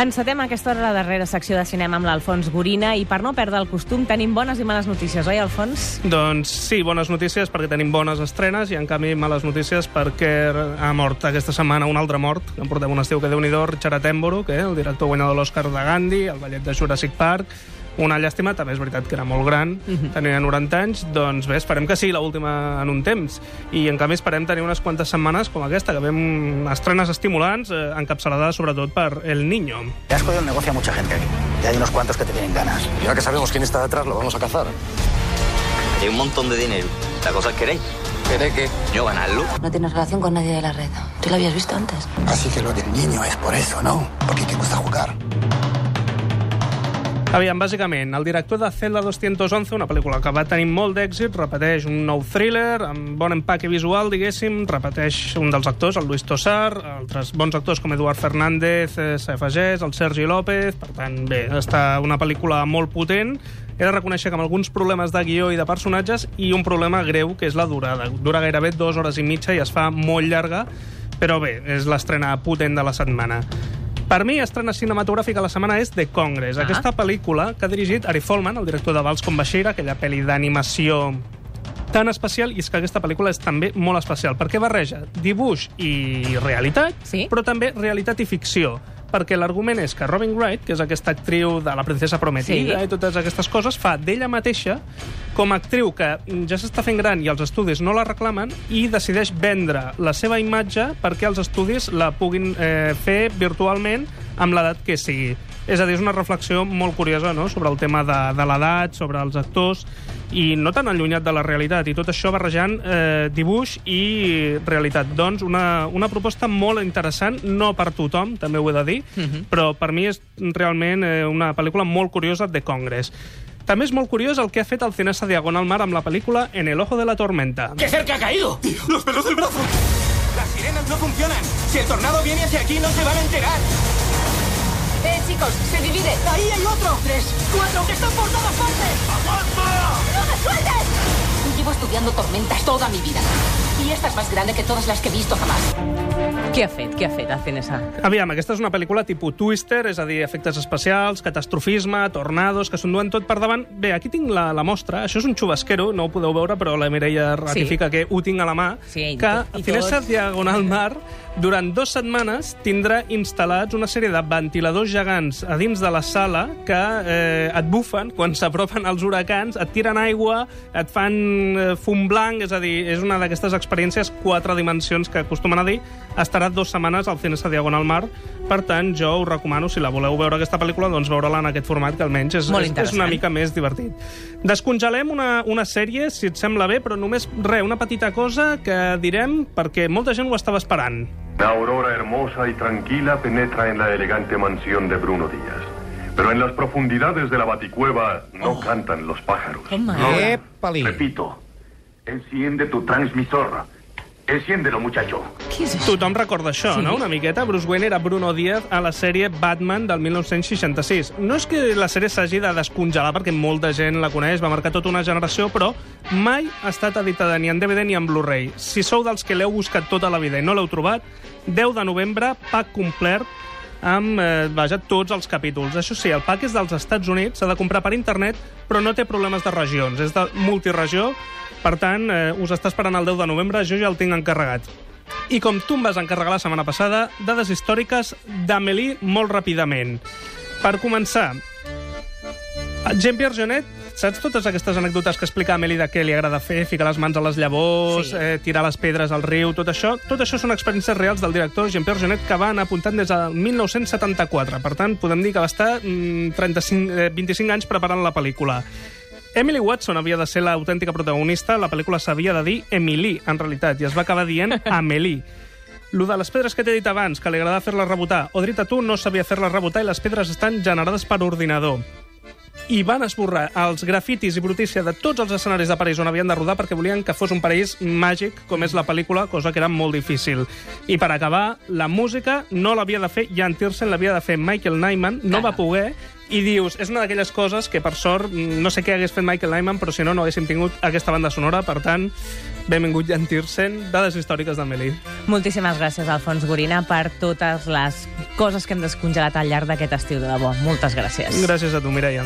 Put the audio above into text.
Encetem aquesta hora la darrera secció de cinema amb l'Alfons Gorina i per no perdre el costum tenim bones i males notícies, oi, Alfons? Doncs sí, bones notícies perquè tenim bones estrenes i en canvi males notícies perquè ha mort aquesta setmana un altre mort, en portem un estiu que déu nhi Richard Attenborough, que el director guanyador de l'Oscar de Gandhi, el ballet de Jurassic Park, una llàstima, també és veritat que era molt gran, uh -huh. tenia 90 anys, doncs bé, esperem que sigui l'última en un temps. I en canvi esperem tenir unes quantes setmanes com aquesta, que veiem estrenes estimulants, eh, encapçalades sobretot per El Niño. Te has jodido el negocio a mucha gente aquí. Y hay unos cuantos que te tienen ganas. Y ahora que sabemos quién está detrás, lo vamos a cazar. Hay un montón de dinero. La cosa es queréis. ¿Queré que? Yo ganarlo. No tienes relación con nadie de la red. ¿Tú lo habías visto antes? Así que lo del niño es por eso, ¿no? Porque te gusta jugar. Aviam, bàsicament, el director de Zelda 211, una pel·lícula que va tenir molt d'èxit, repeteix un nou thriller amb bon empaque visual, diguéssim, repeteix un dels actors, el Luis Tosar, altres bons actors com Eduard Fernández, eh, s'afegeix, el Sergi López, per tant, bé, està una pel·lícula molt potent, he de reconèixer que amb alguns problemes de guió i de personatges i un problema greu, que és la durada. Dura gairebé dues hores i mitja i es fa molt llarga, però bé, és l'estrena potent de la setmana. Per mi, estrena cinematogràfica la setmana és The Congress. Ah. Aquesta pel·lícula que ha dirigit Ari Folman, el director de Vals com Baixeira, aquella pel·li d'animació tan especial, i és que aquesta pel·lícula és també molt especial, perquè barreja dibuix i realitat, Sí. però també realitat i ficció perquè l'argument és que Robin Wright, que és aquesta actriu de La princesa prometida Sí. i totes aquestes coses, fa d'ella mateixa com a actriu que ja s'està fent gran i els estudis no la reclamen i decideix vendre la seva imatge perquè els estudis la puguin eh, fer virtualment amb l'edat que sigui. És a dir, és una reflexió molt curiosa no? sobre el tema de, de l'edat, sobre els actors, i no tan allunyat de la realitat, i tot això barrejant eh, dibuix i realitat. Doncs una, una proposta molt interessant, no per tothom, també ho he de dir, uh -huh. però per mi és realment eh, una pel·lícula molt curiosa de Congress. També és molt curiós el que ha fet el Cinesa Diagonal Mar amb la pel·lícula En el ojo de la tormenta. ¡Qué cerca ha caído! ¡Los pelos del brazo! Las sirenas no funcionan. Si el tornado viene hacia aquí, no se van a enterar. Eh, chicos, se divide. ¡Ahí hay otro! ¡Tres! ¡Cuatro! ¡Que están por todas partes! ¡Aguanta! ¡No me sueltes! Llevo estudiando tormentas toda mi vida. Y esta es más grande que todas las que he visto jamás. Què ha fet? Què ha fet, CNSA? Aviam, aquesta és una pel·lícula tipus Twister, és a dir, efectes especials, catastrofisme, tornados, que s'ho enduen tot per davant. Bé, aquí tinc la, la mostra, això és un xubasquero, no ho podeu veure, però la Mireia ratifica que ho tinc a la mà, Sí, que tot- i a Finesa tot. Diagonal Mar, durant dues setmanes, tindrà instal·lats una sèrie de ventiladors gegants a dins de la sala que eh, et bufen quan s'apropen els huracans, et tiren aigua, et fan eh, fum blanc, és a dir, és una d'aquestes experiències quatre dimensions que acostumen a dir, estarà dues setmanes al Cinesa Diagonal Mar, per tant, jo us recomano, si la voleu veure aquesta pel·lícula, doncs veure-la en aquest format, que almenys és, Molt és, és una mica més divertit. Descongelem una, una sèrie, si et sembla bé, però només, res, una petita cosa que direm perquè molta gent ho estava esperant. La aurora hermosa y tranquila penetra en la elegante mansión de Bruno Díaz. Pero en las profundidades de la baticueva no cantan los pájaros. Home. Épali. Repito, enciende tu transmisor. Enciéndelo, muchacho. Què és això? Tothom recorda això, Sí. no? Una miqueta. Bruce Wayne era Bruno Díaz a la sèrie Batman del 1966. No és que la sèrie s'hagi de descongelar perquè molta gent la coneix, va marcar tota una generació, però mai ha estat editada ni en DVD ni en Blu-ray. Si sou dels que l'heu buscat tota la vida i no l'heu trobat, 10 de novembre, pack complet, amb eh, vaja, tots els capítols. Això sí, el pack és dels Estats Units, s'ha de comprar per internet, però no té problemes de regions, és de multiregió, per tant, eh, us està esperant el 10 de novembre, jo ja el tinc encarregat. I com tu em vas encarregar la setmana passada, dades històriques d'Amélie molt ràpidament. Per començar, Jean-Pierre Jeunet, saps totes aquestes anècdotes que explica Amélie de què li agrada fer, ficar les mans a les llavors, Sí. eh, tirar les pedres al riu, tot això? Tot això són experiències reals del director Jean-Pierre Jeunet que va anar apuntant des del 1974. Per tant, podem dir que va estar mm, 35, eh, 25 anys preparant la pel·lícula. Emily Watson havia de ser l'autèntica protagonista, la pel·lícula s'havia de dir Emily, en realitat, i es va acabar dient Amélie. Lo de les pedres que t'he dit abans, que li agrada fer-les rebotar, o a tu, no sabia fer-les rebotar i les pedres estan generades per ordinador. I van esborrar els grafitis i brutícia de tots els escenaris de París on havien de rodar perquè volien que fos un paraís màgic, com és la pel·lícula, cosa que era molt difícil. I per acabar, la música no l'havia de fer Jan Tiersen, l'havia de fer Michael Nyman, no va poder, i dius, és una d'aquelles coses que, per sort, no sé què hagués fet Michael Nyman, però si no, no haguéssim tingut aquesta banda sonora. Per tant, benvingut Jan Tiersen, dades històriques d'Amélie. Moltíssimes gràcies, Alfons Gorina, per totes les coses que hem descongelat al llarg d'aquest estiu de debò. Moltes gràcies. Gràcies a tu, Mireia.